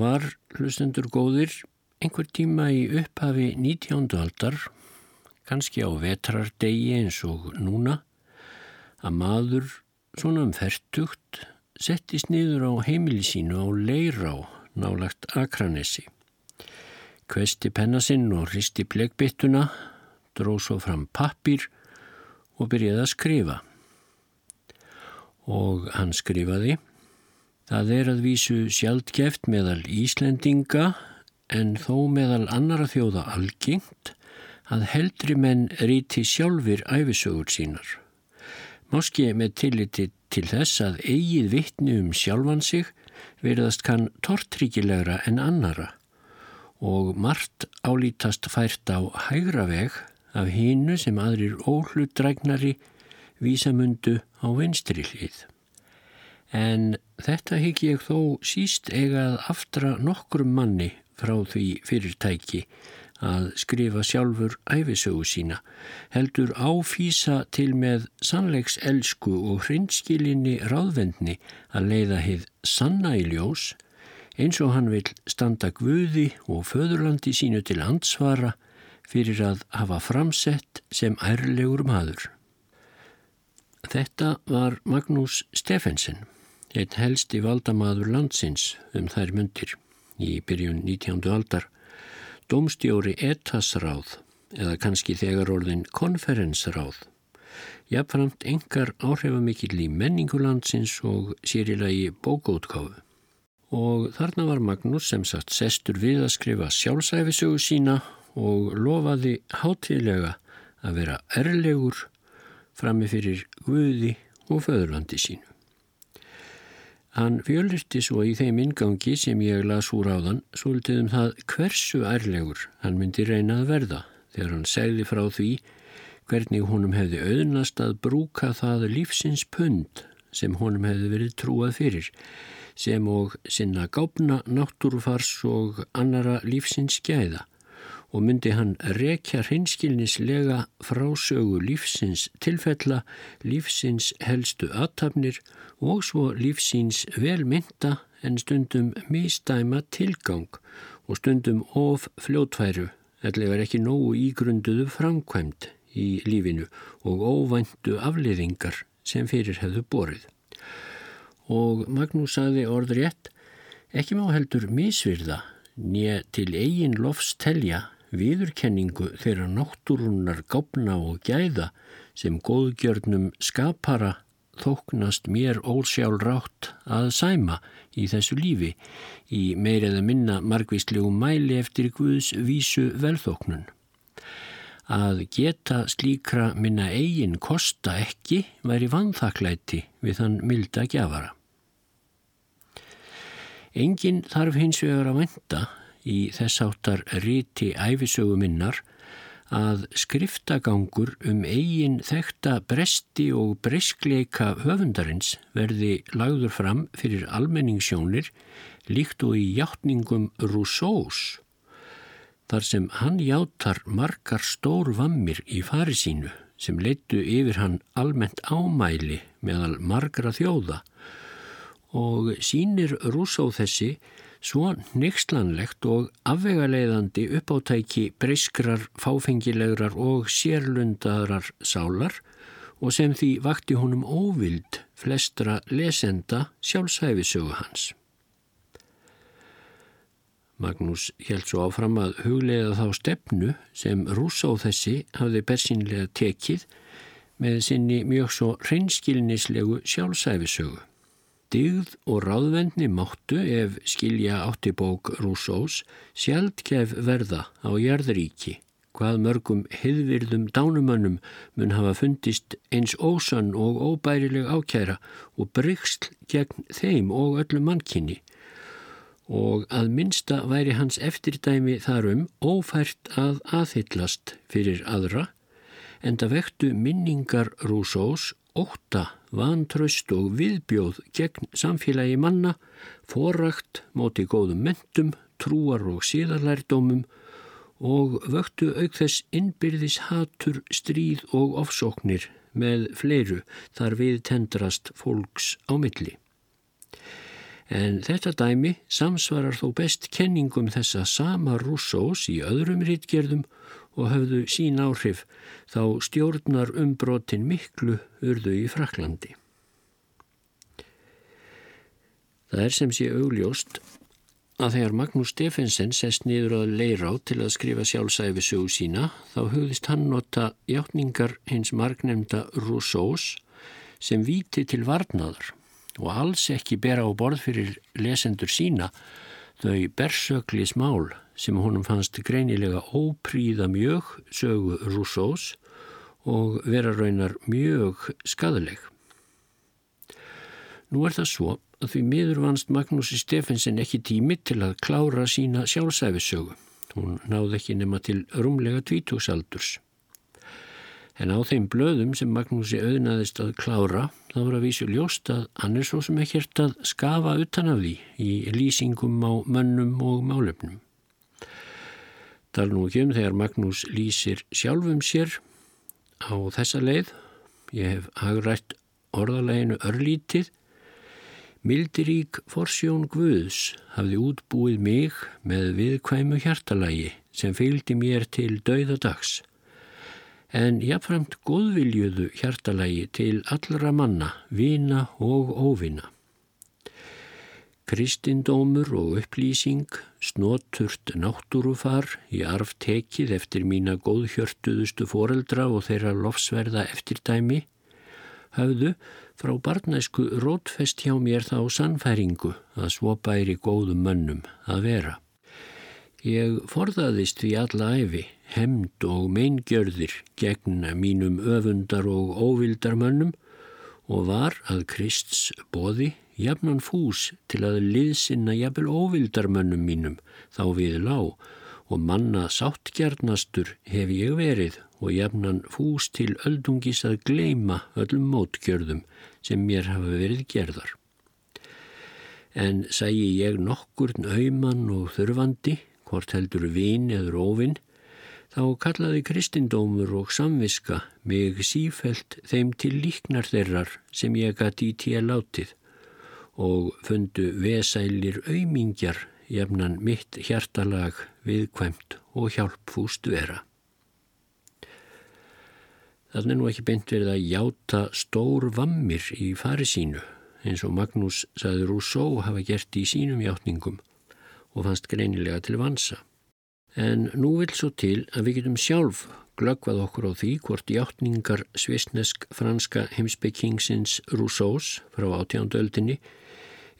Var, hlustendur góðir, einhver tíma í upphafi 19. aldar, kannski á vetrardegi eins og núna, að maður svona um færtugt settist niður á heimili sínu á Leirá, nálagt Akranessi. Kvesti pennasinn og hristi bleggbyttuna, dróð svo fram pappir og byrjaði að skrifa. Og hann skrifaði Það er að vísu sjaldgeft meðal Íslendinga en þó meðal annara þjóða algengt að heldri menn ríti sjálfur æfisögur sínar. Máski með tilliti til þess að eigið vittni um sjálfan sig verðast kann tortríkilegra en annara og margt álítast fært á hægra veg af hínu sem aðrir óhlutdrægnari vísamundu á vinstri hlið en þetta higg ég þó síst eigað aftra nokkrum manni frá því fyrirtæki að skrifa sjálfur æfisögu sína, heldur áfísa til með sannleiks elsku og hrinskilinni ráðvendni að leiða heið sanna í ljós, eins og hann vil standa guði og föðurlandi sínu til ansvara fyrir að hafa framsett sem ærlegur maður. Þetta var Magnús Steffensen einn helsti valdamaður landsins um þær myndir í byrjun 19. aldar, domstjóri etasráð eða kannski þegar orðin konferensráð, jafnframt engar áhrifamikill í menningulandsins og sérilagi bókótkáfu. Og þarna var Magnús sem sagt sestur við að skrifa sjálfsæfisögu sína og lofaði hátilega að vera erlegur framifyrir Guði og föðurlandi sínu. Hann fjölirti svo í þeim ingangi sem ég las úr áðan svolítið um það hversu ærlegur hann myndi reyna að verða þegar hann segði frá því hvernig honum hefði auðnast að brúka það lífsins pund sem honum hefði verið trúað fyrir sem og sinna gápna náttúrufars og annara lífsins gæða og myndi hann rekja hreinskilnislega frásögu lífsins tilfella, lífsins helstu aðtapnir og svo lífsins velmynda en stundum mistæma tilgang og stundum of fljótfæru, eða er ekki nógu ígrunduðu framkvæmt í lífinu og óvæntu afliðingar sem fyrir hefðu borið. Og Magnús saði orð rétt, ekki má heldur misvirða nýja til eigin lofs telja viðurkenningu þeirra náttúrunar gáfna og gæða sem góðgjörnum skapara þóknast mér ósjálfrátt að sæma í þessu lífi í meiriða minna margvíslegu mæli eftir Guðs vísu velþóknun. Að geta slíkra minna eigin kosta ekki væri vanþaklæti við þann milda gjafara. Engin þarf hins vegar að venda í þessáttar ríti æfisöguminnar að skriftagangur um eigin þekta bresti og breskleika höfundarins verði lagður fram fyrir almenningssjónir líkt og í hjáttningum Rousseaus þar sem hann játar margar stór vammir í fari sínu sem leittu yfir hann almennt ámæli meðal margra þjóða. Og sínir Rousseau þessi svo neykslanlegt og afvegaleiðandi uppáttæki breyskrar, fáfengilegrar og sérlundarar sálar og sem því vakti honum óvild flestra lesenda sjálfsæfisögu hans. Magnús held svo áfram að huglega þá stefnu sem Rúsá þessi hafði bersinlega tekið með sinni mjög svo hreinskilnislegu sjálfsæfisögu. Digð og ráðvendni máttu ef skilja átti bók Rúsós sjaldkef verða á jærðríki hvað mörgum heiðvirðum dánumönnum mun hafa fundist eins ósann og óbærileg ákjæra og bryggsl gegn þeim og öllu mannkynni og að minsta væri hans eftirdæmi þarum ófært að aðhyllast fyrir aðra en það vektu minningar Rúsós óta, vantraust og viðbjóð gegn samfélagi manna, forrakt móti góðum mentum, trúar og síðarlærdómum og vöktu auk þess innbyrðis hatur, stríð og ofsóknir með fleiru þar við tendrast fólks á milli. En þetta dæmi samsvarar þó best kenningum þessa sama Rousseaus í öðrum rítgerðum og höfðu sín áhrif þá stjórnar umbrotin miklu urðu í Fraklandi. Það er sem sé augljóst að þegar Magnús Stefensen sest niður að leirá til að skrifa sjálfsæfi sögu sína þá hugðist hann nota hjáttningar hins margnemnda Rousseaus sem víti til varnaðar og alls ekki bera á borð fyrir lesendur sína þau bersökli smál sem honum fannst greinilega ópríða mjög sögu Rousseaus og vera raunar mjög skadaleg. Nú er það svo að því miður vannst Magnúsi Stefensen ekki tími til að klára sína sjálfsæfisögu. Hún náði ekki nema til rúmlega tvítúsaldurs. En á þeim blöðum sem Magnúsi auðnaðist að klára þá voru að vísu ljóst að hann er svo sem ekkert að skafa utan af því í lýsingum á mönnum og málefnum. Tal nú ekki um þegar Magnús lýsir sjálfum sér á þessa leið. Ég hef hagrætt orðaleginu örlítið Mildirík forsjón Guðs hafði útbúið mig með viðkvæmu hjartalagi sem fylgdi mér til dauðadags. En jáfnframt góðviljuðu hjartalagi til allra manna, vina og óvina. Kristindómur og upplýsing, snoturt náttúrufar í arf tekið eftir mína góðhjörtuðustu foreldra og þeirra lofsverða eftirdæmi, hafðu frá barnæsku rótfest hjá mér þá sannfæringu að svo bæri góðum mönnum að vera. Ég forðaðist því alla æfi, hemd og meingjörðir gegn mínum öfundar og óvildar mönnum og var að Krists boði jafnan fús til að liðsinna jafnvel óvildar mönnum mínum þá við lág og manna sáttgjarnastur hef ég verið og jafnan fús til öldungis að gleima öllum mótkjörðum sem mér hafa verið gerðar. En sægi ég nokkur nauman og þurfandi, hvort heldur vin eður óvin, þá kallaði kristindómur og samviska mig sífelt þeim til líknar þeirrar sem ég gæti í tíu látið og fundu vesælir auðmingjar jafnan mitt hjartalag viðkvæmt og hjálpfúst vera. Þannig er nú ekki beint verið að játa stór vammir í fari sínu eins og Magnús saði Rousseau hafa gert í sínum játningum og fannst greinilega til vansa. En nú vil svo til að við getum sjálf glöggvað okkur á því hvort játningar svisnesk franska heimsbyggingsins Rousseaus frá átjánduöldinni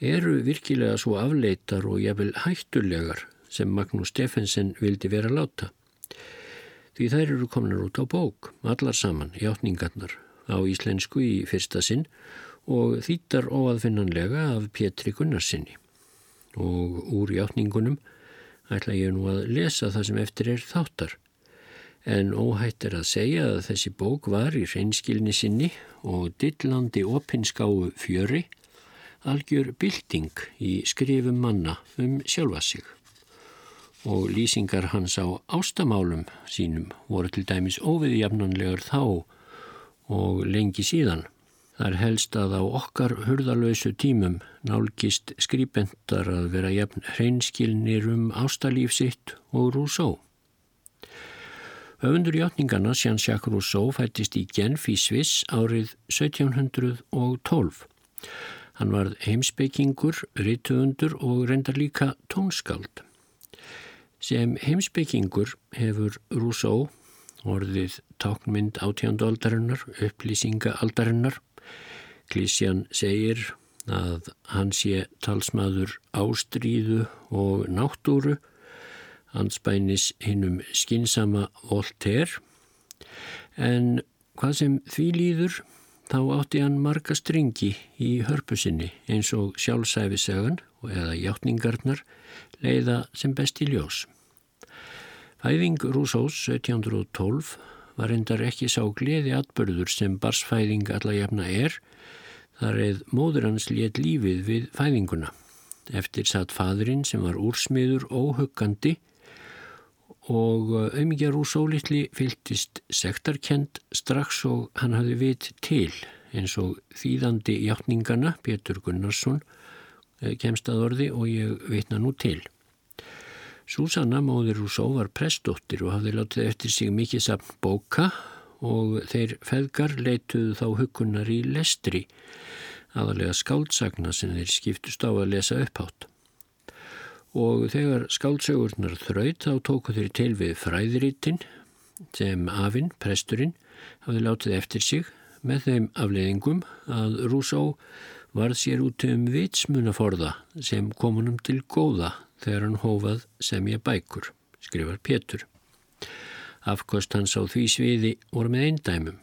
eru virkilega svo afleitar og jafnvel hættulegar sem Magnús Steffensen vildi vera láta því þær eru komnar út á bók, allar saman, hjáttningarnar, á íslensku í fyrsta sinn og þýttar óaðfinnanlega af Pétri Gunnarsinni. Og úr hjáttningunum ætla ég nú að lesa það sem eftir er þáttar. En óhætt er að segja að þessi bók var í reynskilni sinni og dillandi opinskáu fjöri algjör bylting í skrifum manna um sjálfa sig og lýsingar hans á ástamálum sínum voru til dæmis óviðjafnanlegar þá og lengi síðan. Það er helst að á okkar hurðalösu tímum nálgist skrýpendar að vera jafn hreinskilnir um ástalíf sitt og Rousseau. Öfundur játningarna Jean-Jacques Rousseau fættist í Genf í Sviss árið 1712. Hann var heimsbyggingur, rituundur og reyndar líka tónskald. Sem heimsbyggingur hefur Rousseau orðið táknmynd átjándualdarinnar, upplýsingaaldarinnar. Klísjan segir að hann sé talsmaður ástríðu og náttúru, anspænis hinnum skinsama Voltaire, en hvað sem því líður þá átti hann marga stringi í hörpusinni eins og sjálfsæfisagan eða hjáttningarnar leiða sem best í ljós. Fæðing Rúsós 1712 var endar ekki sá gleði atbörður sem barsfæðing alla jafna er, þar eð móður hans létt lífið við fæðinguna. Eftir satt fadrin sem var úrsmiður óhuggandi og auðmikið Rúsó litli fyltist sektarkend strax og hann hafi vit til eins og þýðandi hjáttningana Pétur Gunnarsson eh, kemst að orði og ég vitna nú til. Susanna móðir Rousseau var prestdóttir og hafði látið eftir sig mikið sapn bóka og þeir feðgar leituðu þá hugunar í lestri, aðalega skáldsagna sem þeir skiptust á að lesa upphátt. Og þegar skáldsögurnar þraut þá tóku þeir til við fræðirítinn sem afinn, presturinn, hafði látið eftir sig með þeim afleiðingum að Rousseau varð sér út um vitsmunaforða sem komunum til góða þegar hann hófað sem ég bækur, skrifar Pétur. Afkost hans á því sviði voru með eindæmum.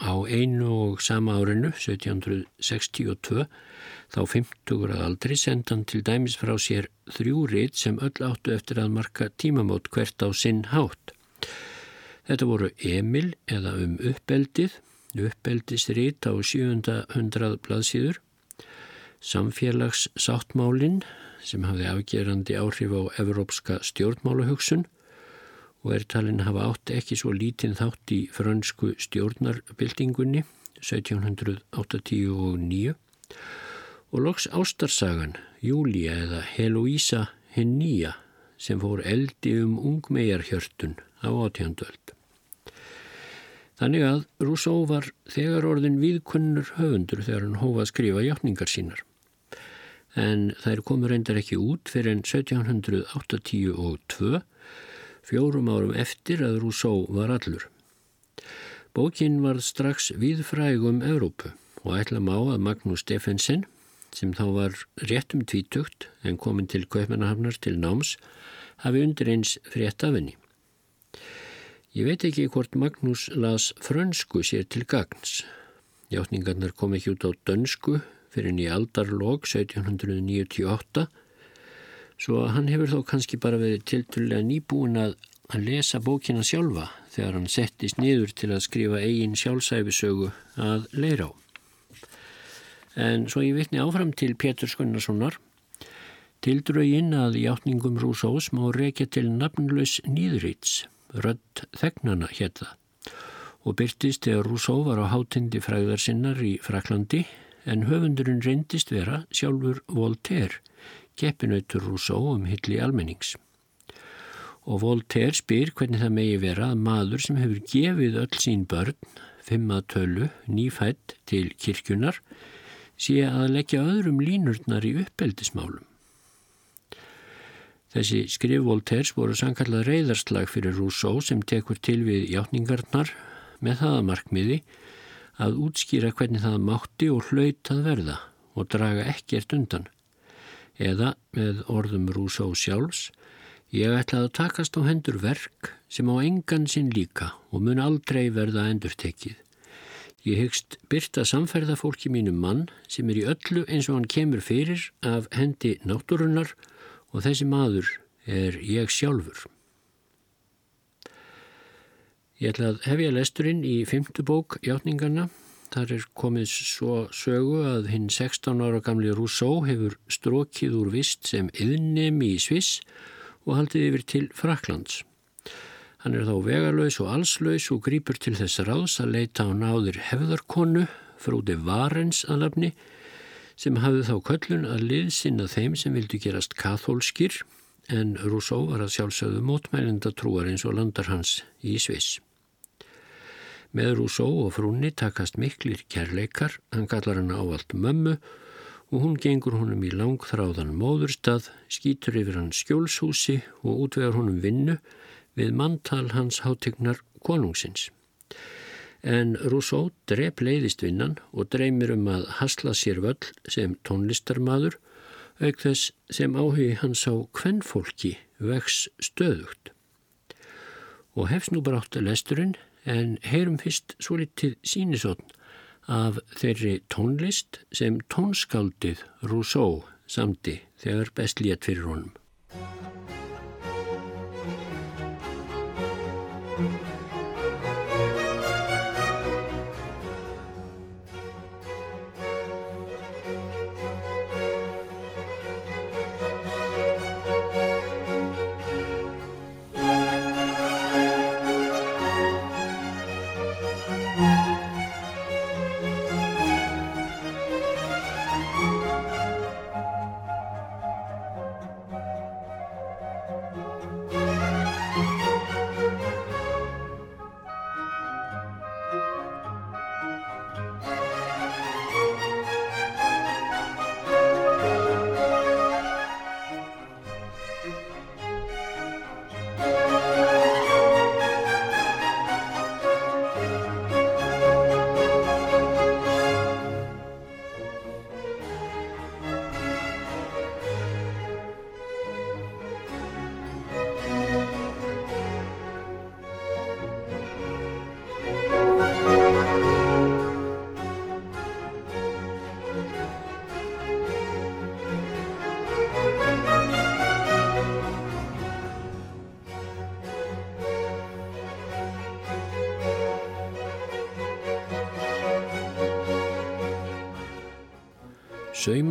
Á einu og sama árinu, 1762, þá 50 að aldri sendan til dæmis frá sér þrjú rít sem öll áttu eftir að marka tímamót hvert á sinn hátt. Þetta voru Emil eða um uppeldið, uppeldisrít á 700 blaðsíður, samfélagssáttmálinn sem hafði afgerandi áhrif á evrópska stjórnmálahugsun og er talin hafa átt ekki svo lítinn þátt í frönsku stjórnarbildingunni 1789 og loks ástarsagan Júlia eða Heloísa hinn nýja sem fór eldi um ungmegarhjörtun á átjandöld. Þannig að Rousseau var þegar orðin viðkunnur höfundur þegar hann hófa að skrifa hjáttningar sínar. En þær komur reyndar ekki út fyrir enn 1782, fjórum árum eftir að Rousseau var allur. Bókin var strax viðfrægum Evrópu og ætla má að Magnús Steffensen, sem þá var réttum tvítugt en komin til Kaupmannahafnar til náms, hafi undir eins frétt af henni. Ég veit ekki hvort Magnús las frönsku sér til gagns. Hjáttningarnar kom ekki út á dönsku fyrir henni aldarlog 1798 svo hann hefur þó kannski bara verið tilturlega nýbúin að, að lesa bókina sjálfa þegar hann settist niður til að skrifa eigin sjálfsæfisögu að leira á. En svo ég vitni áfram til Pétur Skunnarssonar Tildrögin að hjáttningum Rúsós má reykja til nafnlaus nýðrýts Rödd þegnana hétta og byrtist þegar Rousseau var á hátindi fræðar sinnar í Fraklandi en höfundurinn reyndist vera sjálfur Voltaire, keppinautur Rousseau um hilli almennings. Og Voltaire spyr hvernig það megi vera að maður sem hefur gefið öll sín börn, fimmatölu, nýfætt til kirkjunar, sé að leggja öðrum línurnar í uppeldismálum. Þessi skrif Voltaires voru sankallað reyðarslag fyrir Rousseau sem tekur til við hjáttningarnar með það að útskýra hvernig það mátti og hlaut að verða og draga ekkert undan. Eða með orðum Rousseau sjálfs, ég ætlaði að takast á hendur verk sem á engan sinn líka og mun aldrei verða endur tekið. Ég hyggst byrta samferða fólki mínu mann sem er í öllu eins og hann kemur fyrir af hendi náttúrunnar og þessi maður er ég sjálfur. Ég ætla að hefja lesturinn í fymtu bók Játningarna. Þar er komið svo sögu að hinn 16 ára gamli Rousseau hefur strókið úr vist sem yðnemi í Sviss og haldið yfir til Fraklands. Hann er þá vegalös og allslaus og grýpur til þess ráðs að leita á náðir hefðarkonu, frúti Varens að lafni, sem hafði þá köllun að liðsynna þeim sem vildu gerast kathólskir en Rousseau var að sjálfsögðu mótmælenda trúar eins og landar hans í Sviss. Með Rousseau og frúnni takast miklir kærleikar, hann kallar hann ávalt mömmu og hún gengur honum í langþráðan móðurstað, skýtur yfir hans skjólshúsi og útvegar honum vinnu við manntal hans hátegnar konungsins en Rousseau drep leiðist vinnan og dreymir um að hasla sér völl sem tónlistarmadur auk þess sem áhugi hans á kvennfólki vex stöðugt. Og hefst nú bara átt að lesturinn en heyrum fyrst svo litið sínisotn af þeirri tónlist sem tónskaldið Rousseau samti þegar best létt fyrir honum.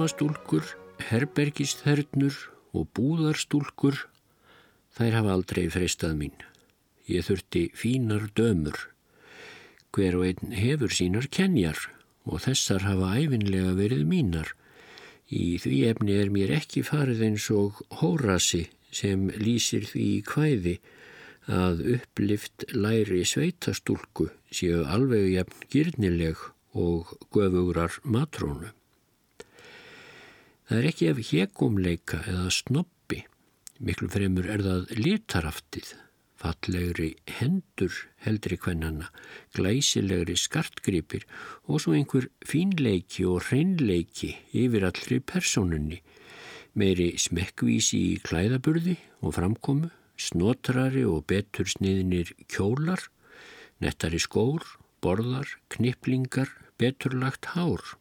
Saumastúlkur, herbergisþernur og búðarstúlkur, þær hafa aldrei freistað mín. Ég þurfti fínar dömur. Hver og einn hefur sínar kenjar og þessar hafa æfinlega verið mínar. Í því efni er mér ekki farið eins og hórasi sem lýsir því í kvæði að upplift læri sveitastúlku séu alveg jafn gyrnileg og göfugrar matrónu. Það er ekki af hegumleika eða snoppi, miklu fremur er það litaraftið fallegri hendur heldri kvennana, glæsilegri skartgripir og svo einhver fínleiki og hreinleiki yfir allri personunni, meiri smekkvísi í klæðaburði og framkomu, snotrari og betur sniðinir kjólar, nettari skór, borðar, kniplingar, beturlagt hár.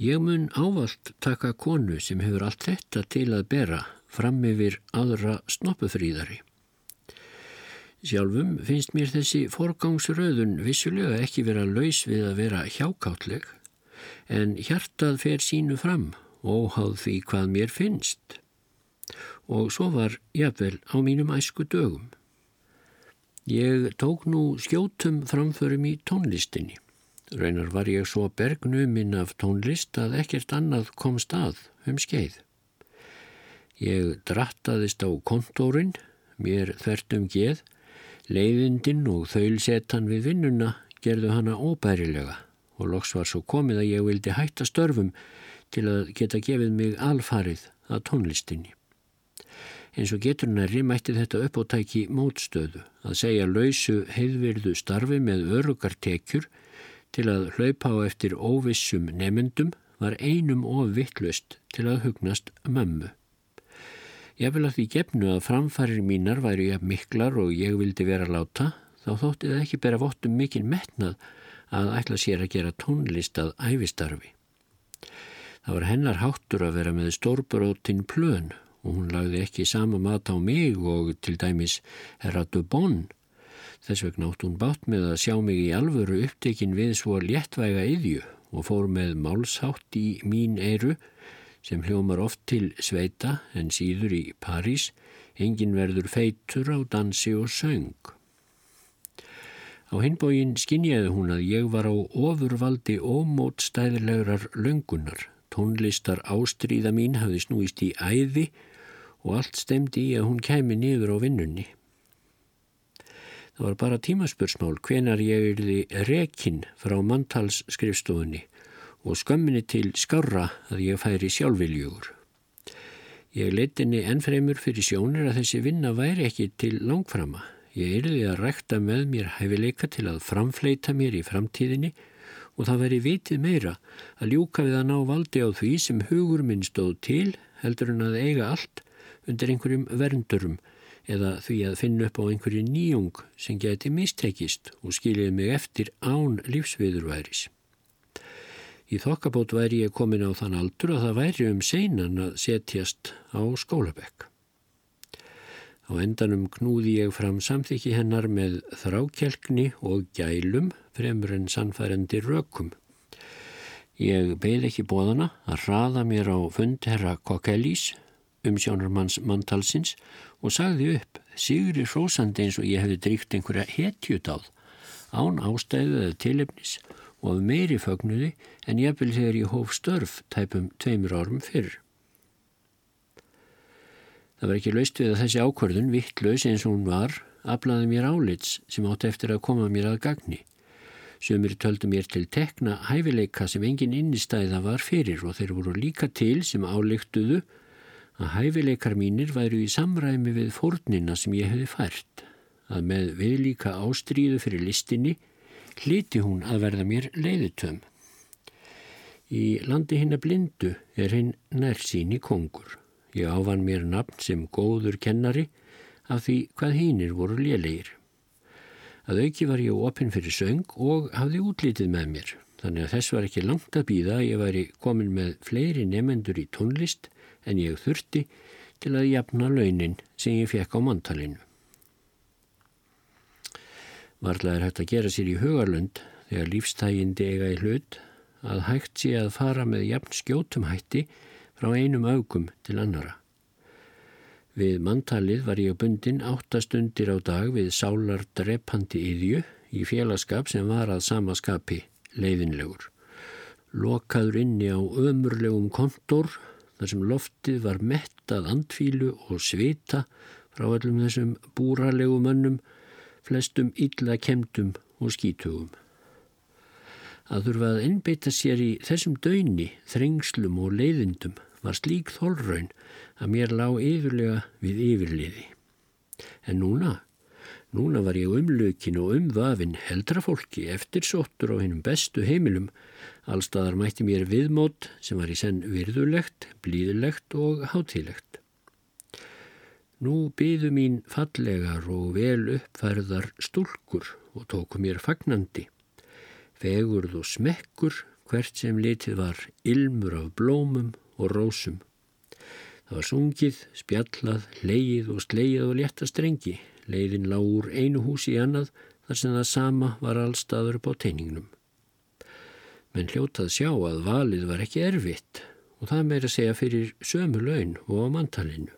Ég mun ávalt taka konu sem hefur allt þetta til að bera fram yfir aðra snoppufríðari. Sjálfum finnst mér þessi forgangsröðun vissulega ekki vera laus við að vera hjákáttleg en hjartað fer sínu fram og háð því hvað mér finnst. Og svo var jafnvel á mínum æsku dögum. Ég tók nú skjótum framförum í tónlistinni. Raunar var ég svo bergnuminn af tónlist að ekkert annað kom stað um skeið. Ég drattaðist á kontórin, mér þvert um geð, Leiðindinn og þaulsetan við vinnuna gerðu hana óbærilega og loks var svo komið að ég vildi hætta störfum til að geta gefið mig alfarið að tónlistinni. Eins og getur nærri mætti þetta uppóttæki mótstöðu að segja lausu heiðvirðu starfi með örugartekjur til að hlaupa á eftir óvissum nefendum var einum of vittlust til að hugnast mömmu. Ég vil að því gefnu að framfærir mínar væri ég miklar og ég vildi vera láta, þá þótti það ekki bera vottum mikil metnað að ætla sér að gera tónlist að æfistarfi. Það var hennar háttur að vera með stórbrótin plön og hún lagði ekki sama mat á mig og til dæmis herra Dubon. Þess vegna átt hún bátt með að sjá mig í alvöru upptekin við svo léttvæga yðju og fór með málshátt í mín eiru sem hljómar oft til sveita en síður í París, engin verður feitur á dansi og söng. Á hinbógin skinjaði hún að ég var á ofurvaldi ómótstæðilegurar löngunar. Tónlistar ástríða mín hafði snúist í æði og allt stemdi í að hún kæmi niður á vinnunni. Það var bara tímaspursmál hvenar ég erði rekinn frá manntalsskrifstofunni og skömminni til skarra að ég færi sjálfviljugur. Ég leitinni ennfremur fyrir sjónir að þessi vinna væri ekki til langframa. Ég erði að rækta með mér hæfileika til að framfleita mér í framtíðinni og það væri vitið meira að ljúka við að ná valdi á því sem hugur minn stóð til heldur en að eiga allt undir einhverjum verndurum eða því að finna upp á einhverju nýjung sem geti mistekist og skiljiði mig eftir án lífsviðurværis. Í þokkabót væri ég komin á þann aldur að það væri um seinan að setjast á skólabekk. Á endanum knúði ég fram samþykki hennar með þrákjelkni og gælum fremur en sannfærandi rökum. Ég beð ekki bóðana að hraða mér á fund herra Kokkelís, umsjónarmanns manntalsins og sagði upp sigri hrósandi eins og ég hefði dríkt einhverja hetjutáð án ástæðu eða tilefnis og af meiri fögnuði en jafnvel þegar ég hóf störf tæpum tveimur árum fyrr. Það var ekki laust við að þessi ákvörðun, vittlaus eins og hún var, aflaði mér álits sem átt eftir að koma mér að gagni. Sumir töldu mér til tekna hæfileika sem engin innistæða var fyrir og þeir voru líka til sem álíktuðu að hæfileikar mínir væru í samræmi við fórnina sem ég hefði fært, að með viðlíka ástríðu fyrir listinni hliti hún að verða mér leiðutöm. Í landi hinn að blindu er hinn nærsýni kongur. Ég áfann mér nafn sem góður kennari af því hvað hinnir voru lélegir. Að auki var ég opinn fyrir söng og hafði útlítið með mér. Þannig að þess var ekki langt að býða að ég væri komin með fleiri nefendur í tónlist en ég þurfti til að jafna launin sem ég fekk á mantalinu. Varðlega er hægt að gera sér í hugarlund þegar lífstægindi eiga í hlut að hægt sé að fara með jafn skjótum hætti frá einum augum til annara. Við manntalið var ég bundin áttastundir á dag við sálar drepandi yðju í félagskap sem var að sama skapi leiðinlegur. Lokaður inni á ömurlegum kontor þar sem loftið var mettað andfílu og svita frá öllum þessum búralegu mönnum, flestum illa kemdum og skítugum. Að þurfa að innbeita sér í þessum döini, þrengslum og leiðindum var slík þólraun að mér lág yfirlega við yfirliði. En núna, núna var ég umlökin og umvafin heldra fólki eftir sóttur á hennum bestu heimilum. Allstaðar mætti mér viðmót sem var í senn virðulegt, blíðulegt og hátílegt. Nú byðu mín fallegar og vel uppfærðar stúlkur og tóku mér fagnandi. Fegurð og smekkur hvert sem litið var ilmur af blómum og rósum. Það var sungið, spjallað, leið og sleið og létta strengi. Leiðin lág úr einu húsi í annað þar sem það sama var allstaður upp á teiningnum. Menn hljótað sjá að valið var ekki erfitt og það meira segja fyrir sömu laun og á mantalinu.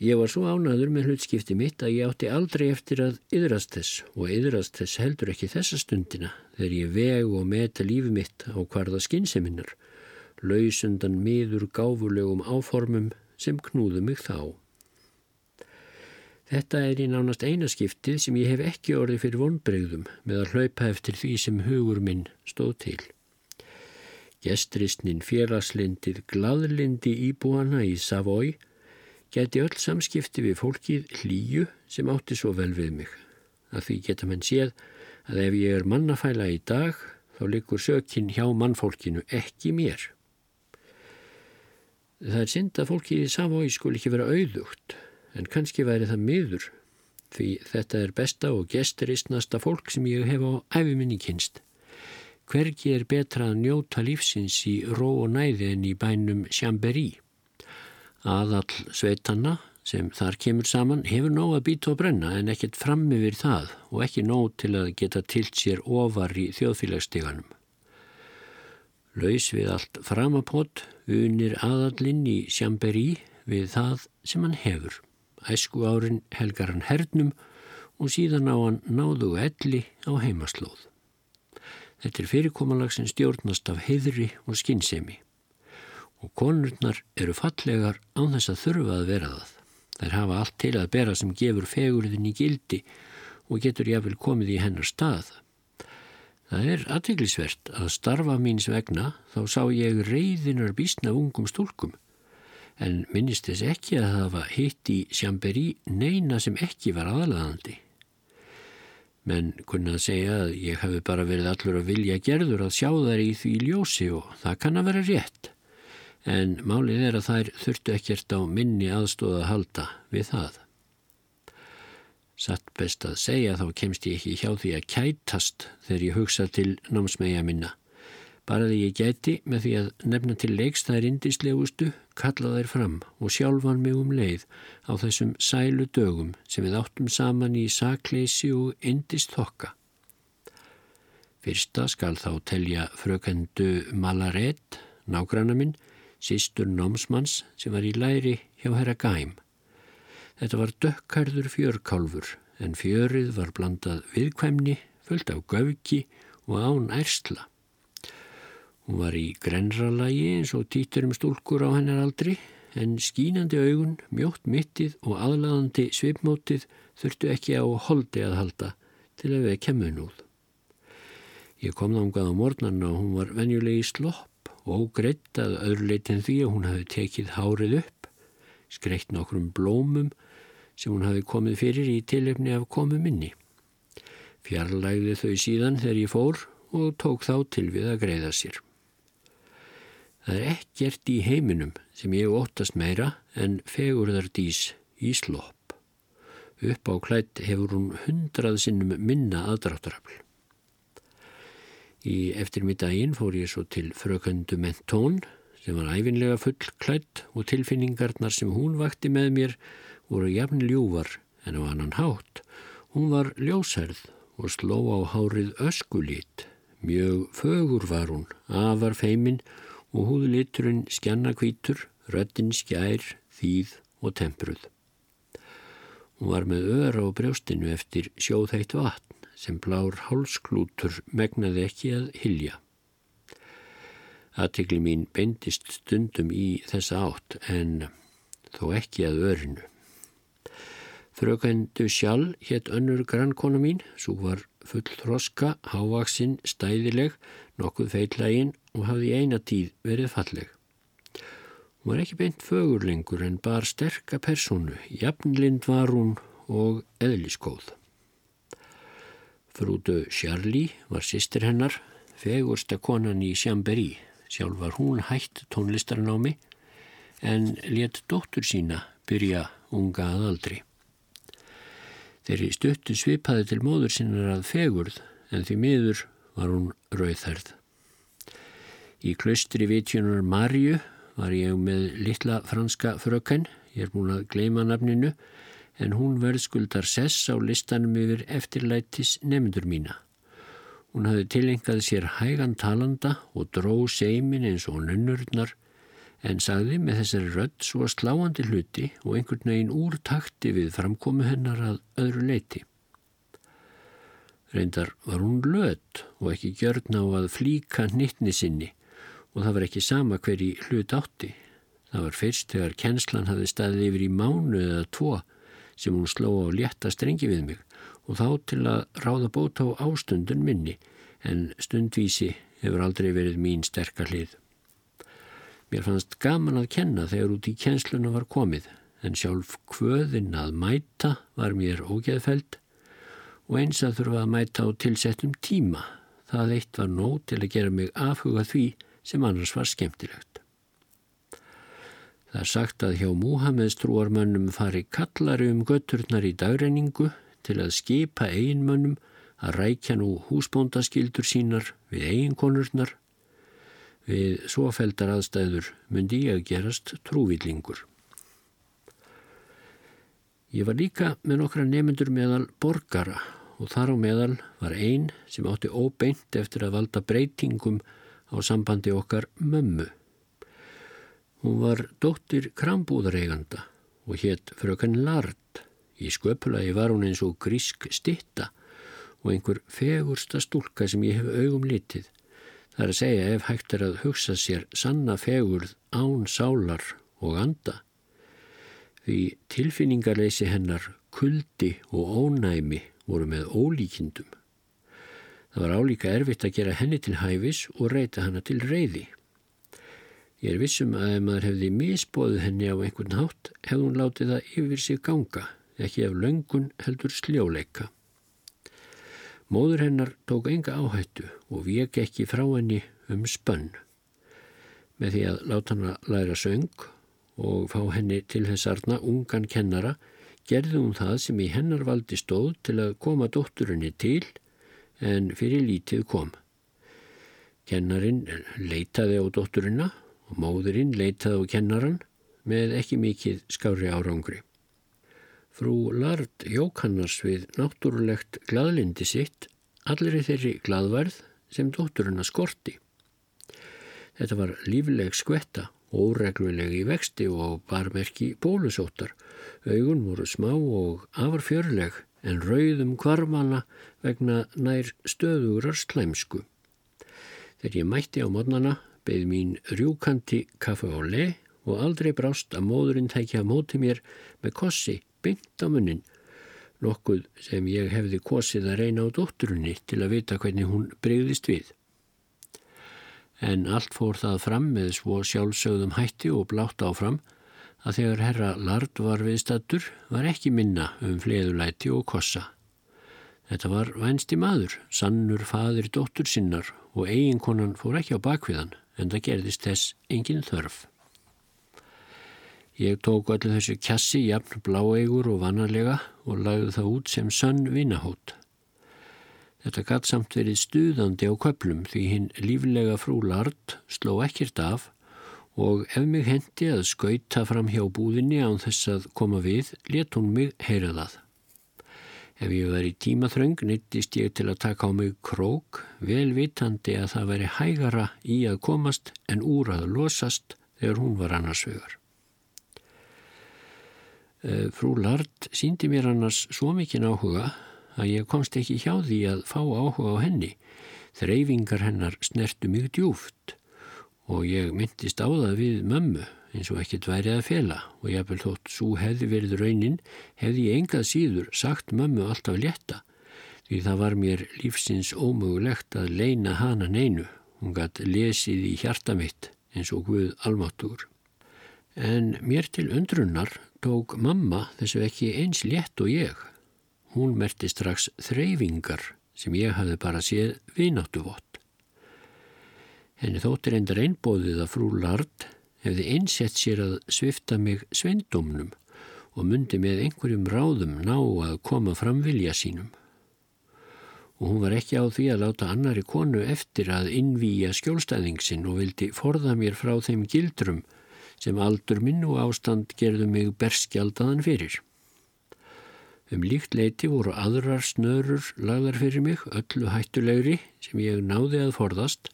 Ég var svo ánaður með hlutskipti mitt að ég átti aldrei eftir að yðrast þess og yðrast þess heldur ekki þessa stundina þegar ég veg og meta lífi mitt á hvarða skinseminnar, lausundan miður gáfulegum áformum sem knúðu mig þá. Þetta er í nánast einaskiptið sem ég hef ekki orðið fyrir vonbregðum með að hlaupa eftir því sem hugur minn stóð til. Gestristnin félagslindið gladlindi íbúana í Savói geti öll samskipti við fólkið hlýju sem átti svo vel við mig. Að því geta menn séð að ef ég er mannafæla í dag þá likur sökinn hjá mannfólkinu ekki mér. Það er synd að fólkið í Savói skul ekki vera auðugt en kannski væri það miður því þetta er besta og gesturistnasta fólk sem ég hef á æfiminni kynst. Hvergi er betra að njóta lífsins í ró og næði en í bænum Sjamberi. Aðall sveitanna sem þar kemur saman hefur nóg að býta og brenna en ekkert fram yfir það og ekki nóg til að geta tilt sér ofar í þjóðfélagssteganum. Laus við allt framapott unir aðallinn í Sjamberi við það sem hann hefur. Æsku árin helgar hann hernum og síðan á hann náðu elli á heimaslóð. Þetta er fyrirkomalag sem stjórnast af heidri og skinnsemi og konurnar eru fallegar án þess að þurfa að vera það. Þær hafa allt til að bera sem gefur fegurðin í gildi og getur jáfnvel komið í hennar stað. Það er aðteglisvert að starfa míns vegna þá sá ég reyðinar bísna ungum stúlkum en minnist þess ekki að var hitt í sjamberi neina sem ekki var aðalaðandi. Menn kunna að segja að ég hafi bara verið allur að vilja gerður að sjá þær í því ljósi og það kann að vera rétt en málið er að þær þurftu ekkert á minni aðstóða að halda við það. Satt best að segja þá kemst ég ekki hjá því að kætast þegar ég hugsa til námsmæja minna. Bara því ég gæti með því að nefna til leiks þær indislegustu, kalla þær fram og sjálfan mig um leið á þessum sælu dögum sem við áttum saman í sakleysi og indist þokka. Fyrsta skal þá telja frökendu Malaret, nágranna minn, sístur námsmanns sem var í læri hjá herra Gæm. Þetta var dökkarður fjörkálfur en fjörið var blandað viðkvæmni, fullt af göfki og án ærsla. Hún var í grenralagi eins og títur um stúlkur á hennar aldri en skínandi augun, mjótt mittið og aðlaðandi svipmótið þurftu ekki á holdi að halda til að við kemum núð. Ég kom nángað á mornarna og hún var venjulegi slopp og greitt að öðruleitin því að hún hafi tekið hárið upp, skreitt nokkrum blómum sem hún hafi komið fyrir í tilöfni af komu minni. Fjarlægði þau síðan þegar ég fór og tók þá til við að greiða sér. Það er ekkert í heiminum sem ég óttast meira en fegurðardís í slopp. Upp á klætt hefur hún hundrað sinnum minna aðdráttarafl. Í eftirmiddaginn fór ég svo til frököndu Mentón sem var æfinlega fullklætt og tilfinningarnar sem hún vakti með mér voru jafn ljúvar en á annan hátt. Hún var ljósærð og sló á hárið öskulít, Mjög fögur var hún, afar feimin og húðliturinn skjanna kvítur, röttin skjær, þýð og tempruð. Hún var með öra á brjóstinu eftir sjóðhætt vatn sem blár hálsklútur megnaði ekki að hilja. Aðtikli mín beindist stundum í þessa átt en þó ekki að örinu. Frökendu sjálf hétt önnur grannkona mín, svo var full þroska, hávaksinn, stæðileg, nokkuð feillægin og hafði eina tíð verið falleg. Hún var ekki beint fögur lengur en bar sterka personu, jafnlind var hún og eðliskóð. Frúdu Charlie var sýstir hennar, fegursta konan í Sjamberi, sjálf var hún hætt tónlistarnámi en let dóttur sína byrja unga að aldri. Þeirri stuttu svipaði til móður sinnar að fegurð en því miður var hún rauðherð. Í klöstri vitjunar Marju var ég með litla franska frökkenn, ég er búin að gleima nafninu, en hún verðskuldar sess á listanum yfir eftirlætis nefndur mína. Hún hafði tilengað sér hægan talanda og dró seimin eins og nunnurnar en sagði með þessari rödd svo sláandi hluti og einhvern veginn úr takti við framkomu hennar að öðru leiti. Reyndar var hún lödd og ekki gjörn á að flíka nittni sinni og það var ekki sama hver í hlut átti. Það var fyrst þegar kennslan hafði staðið yfir í mánu eða tvo sem hún sló á létta strengi við mig og þá til að ráða bóta á ástundun minni en stundvísi hefur aldrei verið mín sterkar hlið. Mér fannst gaman að kenna þegar út í kjensluna var komið en sjálf kvöðin að mæta var mér ógeðfæld og eins að þurfa að mæta á tilsettum tíma. Það eitt var nóg til að gera mig afhuga því sem annars var skemmtilegt. Það er sagt að hjá Múhameðs trúarmönnum fari kallari um götturnar í dagreiningu til að skipa eiginmönnum að rækja nú húsbóndaskildur sínar við eiginkonurnar Við svofeldar aðstæður myndi ég að gerast trúvillingur. Ég var líka með nokkra nefnendur meðal borgara og þar á meðal var einn sem átti óbeint eftir að valda breytingum á sambandi okkar mömmu. Hún var dóttir krambúðareiganda og hétt frökan Lard. Í sköpulagi var hún eins og grísk stitta og einhver fegursta stúlka sem ég hef augum litið. Það er að segja ef hægt er að hugsa sér sanna fegurð án sálar og anda. Því tilfinningarleysi hennar kuldi og ónæmi voru með ólíkindum. Það var álíka erfitt að gera henni til hæfis og reyta hana til reyði. Ég er vissum að ef maður hefði misbóðið henni á einhvern hátt hefði hún látið það yfir sig ganga, ekki ef löngun heldur sljóleika. Móður hennar tók enga áhættu og vek ekki frá henni um spönn. Með því að láta hana læra söng og fá henni til þessarna ungan kennara gerði hún það sem í hennar valdi stóð til að koma dótturinni til en fyrir lítið kom. Kennarin leitaði á dótturina og móðurinn leitaði á kennaran með ekki mikið skári árangri. Frú Lard jók hannars við náttúrulegt gladlindi sitt allir þeirri gladverð sem dótturinn að skorti. Þetta var lífleg skvetta, óregluleg í vexti og barmerki bólusóttar. Augun voru smá og afarfjörleg en rauðum kvarmana vegna nær stöðurar slæmsku. Þegar ég mætti á modnana beð mín rjúkanti kaffe og le og aldrei brást að móðurinn tækja móti mér með kossi byngt á munnin, nokkuð sem ég hefði kosið að reyna á dótturunni til að vita hvernig hún breyðist við. En allt fór það fram með svo sjálfsögðum hætti og blátt áfram að þegar herra Lard var viðstattur var ekki minna um fleðulæti og kossa. Þetta var vænsti maður, sannur fadir dóttur sinnar og eiginkonan fór ekki á bakviðan en það gerðist þess engin þörf. Ég tók öllu þessu kjassi, jafn bláeigur og vannarlega og lagði það út sem sann vinnahót. Þetta gatt samt verið stuðandi á köplum því hinn líflega frú Lard sló ekkert af og ef mig hendi að skauta fram hjá búðinni án þess að koma við, let hún mig heyra það. Ef ég var í tímaþröng neittist ég til að taka á mig krók, vel vitandi að það veri hægara í að komast en úr að losast þegar hún var annars vegar. Eh, frú Lard síndi mér annars svo mikinn áhuga að ég komst ekki hjá því að fá áhuga á henni. Þreyfingar hennar snertu mig djúft og ég myndist á það við mömmu eins og ekkert væri að fela og ég hafði þótt svo hefði verið raunin hefði ég engað síður sagt mömmu alltaf létta því það var mér lífsins ómögulegt að leina hana neinu. Hún gætt lesið í hjarta mitt eins og Guð almáttur. En mér til undrunnar tók mamma þessu ekki eins létt og ég. Hún merti strax þreyfingar sem ég hafði bara séð vináttuvott. Henni þóttir endar einbóðið að frú Lard hefði einsett sér að svifta mig sveindómnum og myndi með einhverjum ráðum ná að koma fram vilja sínum. Og hún var ekki á því að láta annari konu eftir að innvíja skjólstæðingsinn og vildi forða mér frá þeim gildrum sem aldur minn og ástand gerðu mig berskjaldadan fyrir. Um líkt leiti voru aðrar snörur lagðar fyrir mig, öllu hættulegri sem ég náði að forðast,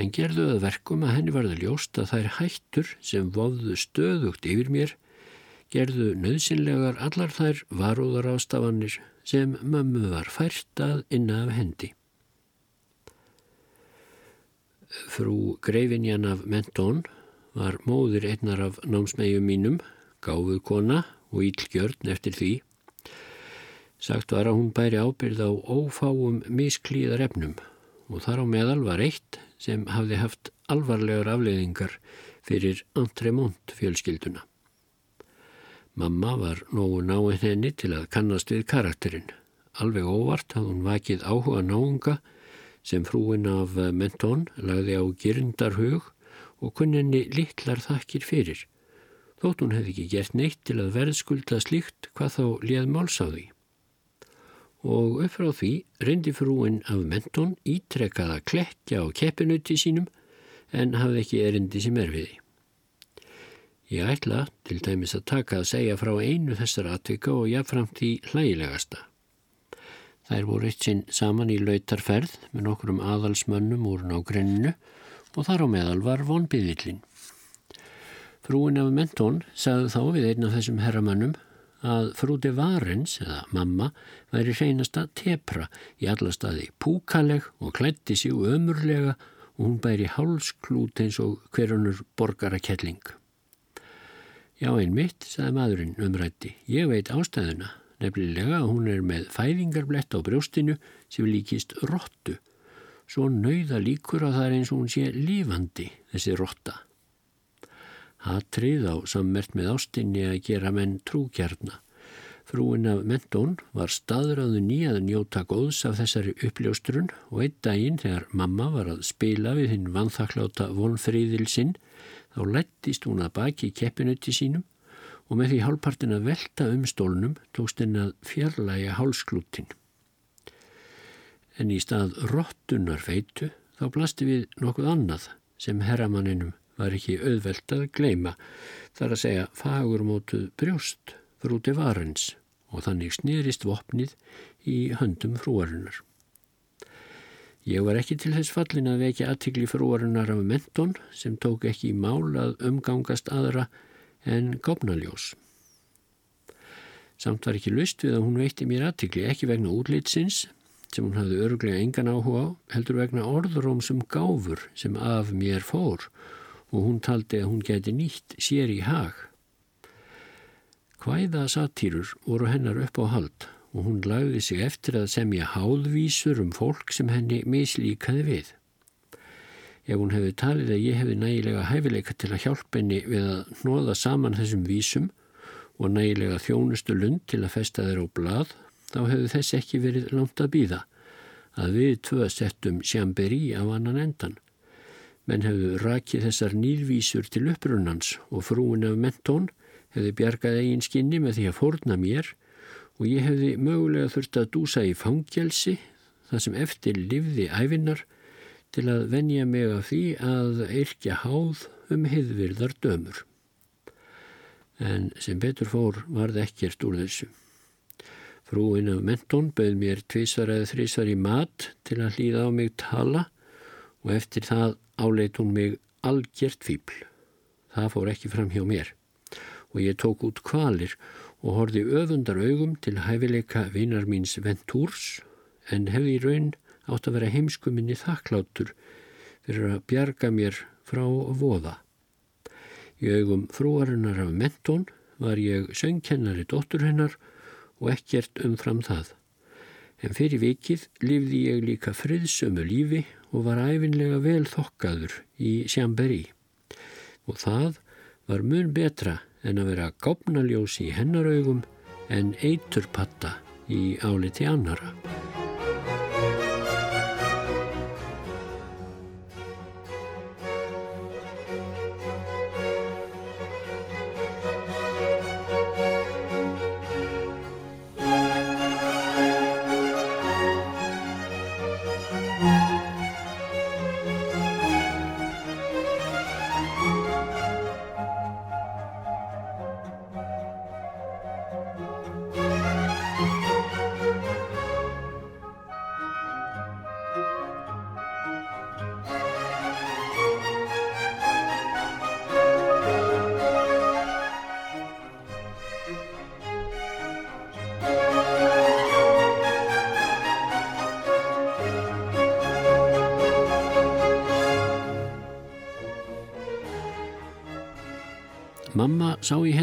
en gerðu að verkum að henni varði ljóst að þær hættur sem vofðu stöðugt yfir mér gerðu nöðsynlegar allar þær varúðar ástafanir sem mömmu var fært að inna af hendi. Frú Greifinjan af Mentón var móður einnar af námsmegjum mínum, gáfuð kona og ílgjörn eftir því Sagt var að hún bæri ábyrð á ófáum misklíðar efnum og þar á meðal var eitt sem hafði haft alvarlegar afleiðingar fyrir Antremont fjölskylduna. Mamma var nógu náinn henni til að kannast við karakterinn. Alveg óvart hafði hún vakið áhuga náunga sem frúin af mentón lagði á girndarhug og kunninni litlar þakkir fyrir. Þótt hún hefði ekki gert neitt til að verðskulda slíkt hvað þá léð máls á því og upp frá því reyndi frúin af mentón ítrekkað að klekja á keppinutti sínum en hafði ekki erindi sem er við. Ég ætla til dæmis að taka að segja frá einu þessar atvika og jáfnframt í hlægilegasta. Þær voru eitt sinn saman í lautarferð með nokkrum aðalsmönnum úr nágrenninu og þar á meðal var vonbyðvillin. Frúin af mentón sagði þá við einn af þessum herramönnum að frúti Varens, eða mamma, væri hreinasta tepra í alla staði púkaleg og klætti sig ömurlega og hún bæri hálsklút eins og hverjunur borgarakelling. Já, einmitt, sagði maðurinn umrætti, ég veit ástæðuna, nefnilega að hún er með fæðingarblett á brjóstinu sem líkist róttu. Svo nauða líkur að það er eins og hún sé lífandi, þessi rótta. Hatrið á sammert með ástinni að gera menn trúkjarna. Frúin af Mentón var staðræðu nýjað njóta góðs af þessari uppljóstrun og einn daginn þegar mamma var að spila við hinn vanþakláta vonfríðil sinn þá lettist hún að baki keppinutti sínum og með því hálfpartin að velta um stólnum tókst henn að fjarlæga hálsklútin. En í stað róttunar feitu þá blasti við nokkuð annað sem herramanninum var ekki auðvelt að gleima, þar að segja fagurmótuð brjóst frúti varens og þannig snýrist vopnið í höndum frúarinnar. Ég var ekki til þess fallin að vekja aðtikli frúarinnar af mentón sem tók ekki í mál að umgangast aðra en gófnaljós. Samt var ekki lust við að hún veitti mér aðtikli ekki vegna útlitsins sem hún hafði örglega engan áhuga á, heldur vegna orðurum sem gáfur sem af mér fór og hún taldi að hún geti nýtt sér í hag. Hvæða satýrur voru hennar upp á hald og hún lagði sig eftir að semja háðvísur um fólk sem henni mislíkaði við. Ef hún hefði talið að ég hefði nægilega hæfileika til að hjálpa henni við að hnoða saman þessum vísum og nægilega þjónustu lund til að festa þeir á blað, þá hefði þess ekki verið langt að býða að við tvö settum sjamberi á annan endan. Menn hefðu rakið þessar nýðvísur til upprunans og frúin af mentón hefði bjargað eigin skinni með því að fórna mér og ég hefði mögulega þurft að dúsa í fangjelsi þar sem eftir livði æfinnar til að venja mig af því að eirkja háð um heiðvirðar dömur. En sem betur fór var það ekkert úr þessu. Frúin af mentón bauð mér tvísvar eða þrísvar í mat til að hlýða á mig tala og eftir það áleit hún mig algjört fýbl. Það fór ekki fram hjá mér og ég tók út kvalir og horfi öfundar augum til hæfileika vinar míns Ventúrs en hefði í raun átt að vera heimskuminni þakklátur fyrir að bjarga mér frá voða. Í augum frúarinnar af mentón var ég söngkennari dóttur hennar og ekkert umfram það. En fyrir vikið lifði ég líka friðsömu lífi og var æfinlega vel þokkaður í Sjamberi. Og það var mun betra en að vera gápnaljós í hennaraugum en eiturpatta í áliti annara.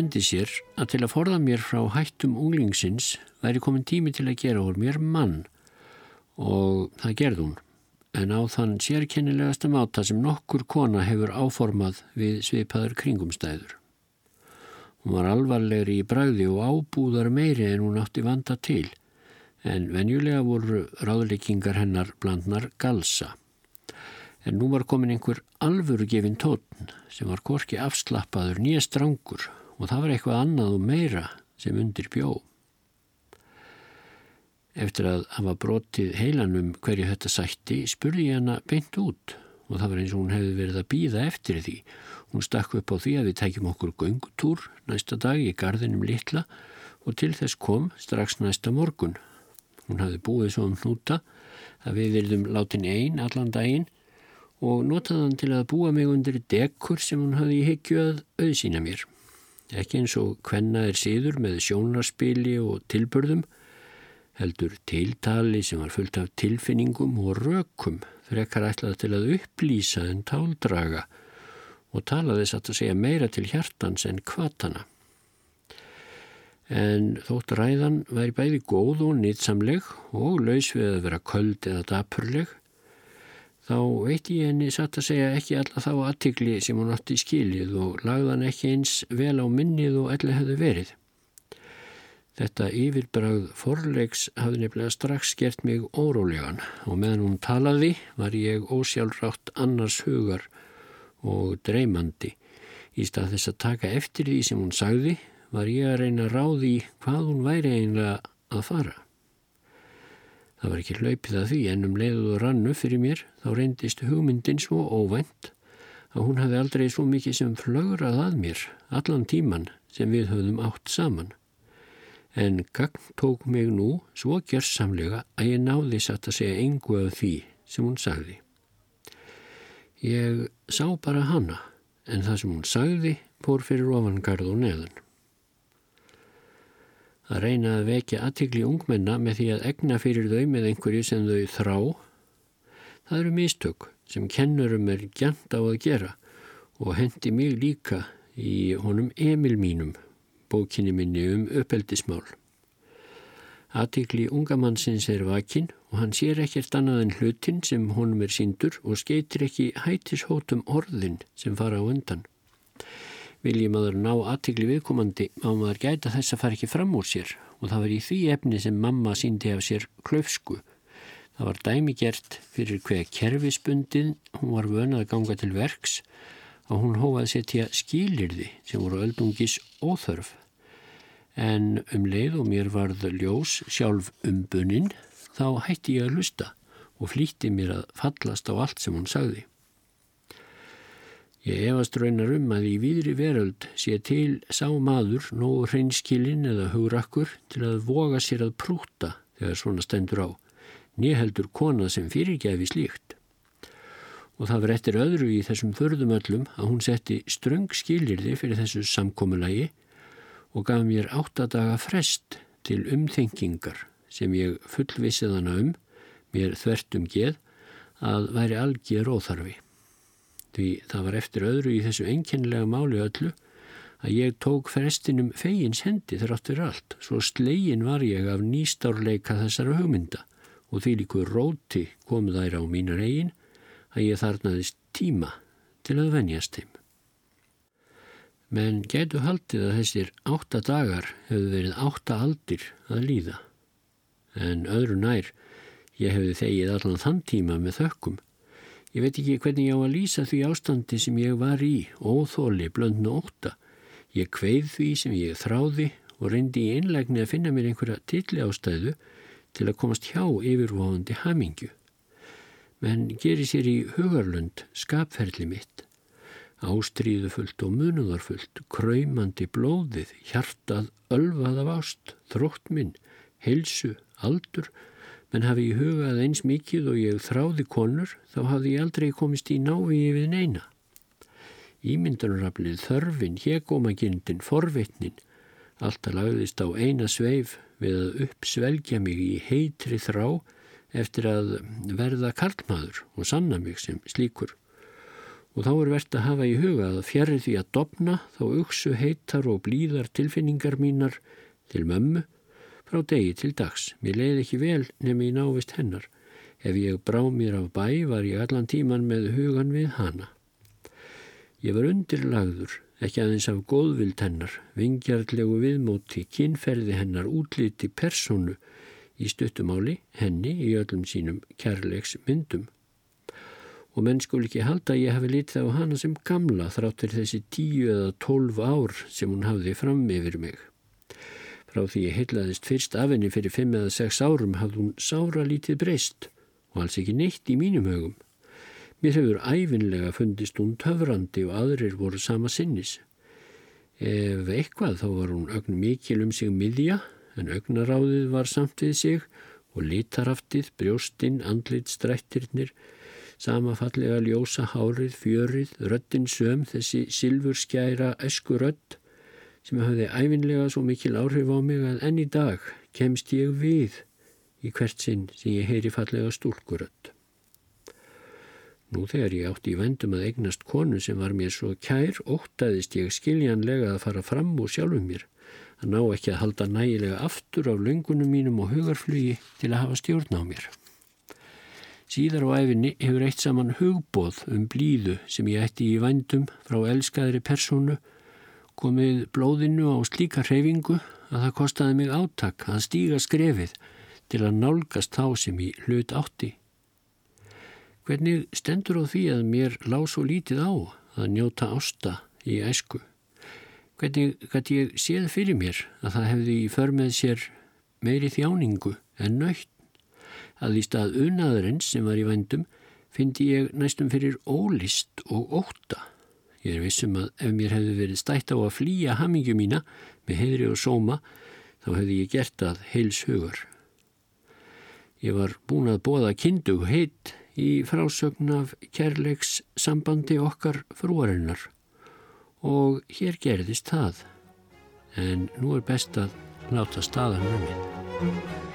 Hendi sér að til að forða mér frá hættum unglingsins væri komin tími til að gera úr mér mann. Og það gerði hún. En á þann sérkennilegasta máta sem nokkur kona hefur áformað við svipaður kringumstæður. Hún var alvarlegri í bræði og ábúðar meiri en hún átti vanda til. En venjulega voru ráðleikingar hennar blandnar galsa. En nú var komin einhver alvöru gefin tótn sem var korki afslappaður nýja strangur og það var eitthvað annað og meira sem undir bjó. Eftir að hafa brotið heilanum hverju þetta sætti spurði ég hana beint út og það var eins og hún hefði verið að býða eftir því. Hún stakk upp á því að við tækjum okkur göngutúr næsta dag í gardinum litla og til þess kom strax næsta morgun. Hún hafði búið svo um hnúta að við verðum látin einn allan daginn og notaði hann til að búa mig undir dekkur sem hún hafði í higgju að auðsýna mér. Ekki eins og hvenna er síður með sjónarspili og tilbörðum, heldur tiltali sem var fullt af tilfinningum og rökum frekar ætlað til að upplýsa en táldraga og talaði satt að segja meira til hjartans en kvatana. En þótt ræðan væri bæði góð og nýtsamleg og laus við að vera köld eða dapurleg, þá veit ég henni satt að segja ekki alla þá aðtikli sem hún átti í skilið og lagðan ekki eins vel á minnið og elli hefði verið. Þetta yfirbragð forleiks hafði nefnilega strax gert mig órólegan og meðan hún talaði var ég ósjálfrátt annars hugar og dreymandi. Í stað þess að taka eftir því sem hún sagði var ég að reyna að ráði hvað hún væri einlega að fara. Það var ekki hlaupið að því en um leiðuð og rannu fyrir mér þá reyndist hugmyndin svo óvænt að hún hafði aldrei svo mikið sem flögrað að mér allan tíman sem við höfðum átt saman. En gagn tók mig nú svo gjörsamlega að ég náði satt að segja engu af því sem hún sagði. Ég sá bara hana en það sem hún sagði fór fyrir ofangarð og neðan að reyna að vekja aðtikli ungmenna með því að egna fyrir þau með einhverju sem þau þrá, það eru mistök sem kennurum er gjant á að gera og hendi mig líka í honum Emil mínum, bókinni minni um uppeldismál. Aðtikli ungamannsins er vakinn og hann sér ekkert annað en hlutin sem honum er síndur og skeitir ekki hætishótum orðin sem fara á undan vilji maður ná aðtikli viðkomandi má maður gæta þess að fara ekki fram úr sér og það var í því efni sem mamma síndi af sér klöfsku. Það var dæmigert fyrir hver kerfispundin hún var vönað að ganga til verks og hún hófaði setja skilirði sem voru öldungis óþörf. En um leið og mér varð ljós sjálf umbuninn þá hætti ég að hlusta og flýtti mér að fallast á allt sem hún sagði. Ég efast raunar um að í výðri veröld sé til sá maður nógu hreinskilinn eða hugrakkur til að voga sér að prúta þegar svona stendur á. Nýheldur kona sem fyrirgæfi slíkt. Og það var eftir öðru í þessum förðumöllum að hún setti ströng skilirði fyrir þessu samkómulagi og gaf mér áttadaga frest til umþengingar sem ég fullvissið hana um, mér þvert um geð, að væri algjör óþarfi því það var eftir öðru í þessu enkenlega máli öllu að ég tók frestinum fegins hendi þrátt fyrir allt, svo slegin var ég af nýstárleika þessara hugmynda og því líku róti kom þær á mínar eigin að ég þarnaðist tíma til að venjast þeim. Menn getu haldið að þessir átta dagar hefðu verið átta aldir að líða. En öðru nær, ég hefði þegið allan þann tíma með þökkum Ég veit ekki hvernig ég á að lýsa því ástandi sem ég var í, óþóli, blöndn og óta. Ég kveið því sem ég þráði og reyndi í einlegni að finna mér einhverja tilli ástæðu til að komast hjá yfirvóðandi hamingju. Menn gerir sér í hugarlund skapferðli mitt. Ástríðufullt og munuðarfullt, kræmandi blóðið, hjartað, ölvað af ást, þrótt minn, heilsu, aldur, menn hafi í hugað eins mikið og ég þráði konur, þá hafði ég aldrei komist í návíi við neina. Ímyndunaraflið, þörfin, hegómagindin, forvitnin, alltaf lagðist á eina sveif við að uppsvelgja mig í heitri þrá eftir að verða karlmaður og sanna mig sem slíkur. Og þá er verðt að hafa í huga að fjari því að dopna þá uksu heitar og blíðar tilfinningar mínar til mömmu frá degi til dags. Mér leiði ekki vel nefn í návist hennar. Ef ég brá mér af bæ var ég allan tíman með hugan við hana. Ég var undirlagður, ekki aðeins af góðvild hennar, vingjarlegu viðmóti, kynferði hennar, útliti personu í stuttumáli, henni í öllum sínum kærleiks myndum. Og menn skul ekki halda að ég hafi litið á hana sem gamla þráttur þessi tíu eða tólf ár sem hún hafði fram yfir mig. Frá því ég heitlaðist fyrst af henni fyrir fimm eða sex árum hafði hún sára lítið breyst og alls ekki neitt í mínum högum. Mér hefur æfinlega fundist hún töfrandi og aðrir voru sama sinnis. Ef eitthvað þá var hún ögn mikil um sig miðja en ögnaráðið var samt við sig og litaraftið, brjóstinn, andlit, strættirnir, samafallega ljósa hárið, fjörið, röttin söm, þessi silfurskjæra eskurött sem hafði æfinlega svo mikil áhrif á mig að enn í dag kemst ég við í hvert sinn sem ég heyri fallega stúlkuröld. Nú þegar ég átti í vendum að eignast konu sem var mér svo kær, óttaðist ég skiljanlega að fara fram úr sjálfum mér, að ná ekki að halda nægilega aftur á löngunum mínum og hugarflugi til að hafa stjórn á mér. Síðar á æfinni hefur eitt saman hugbóð um blíðu sem ég ætti í vendum frá elskaðri personu komið blóðinu á slíka hreyfingu að það kostiði mig áttak að stíga skrefið til að nálgast þá sem í hlut átti. Hvernig stendur á því að mér lág svo lítið á að njóta ásta í æsku? Hvernig gæti ég séð fyrir mér að það hefði í förmið sér meiri þjáningu en nöytt? Að því stað unaðurins sem var í vendum fyndi ég næstum fyrir ólist og óta. Ég er vissum að ef mér hefði verið stætt á að flýja hamingu mína með heðri og sóma þá hefði ég gert það heils hugur. Ég var búin að bóða kindug heitt í frásögn af kærleiks sambandi okkar frúarinnar og hér gerðist það en nú er best að láta staðan með mér.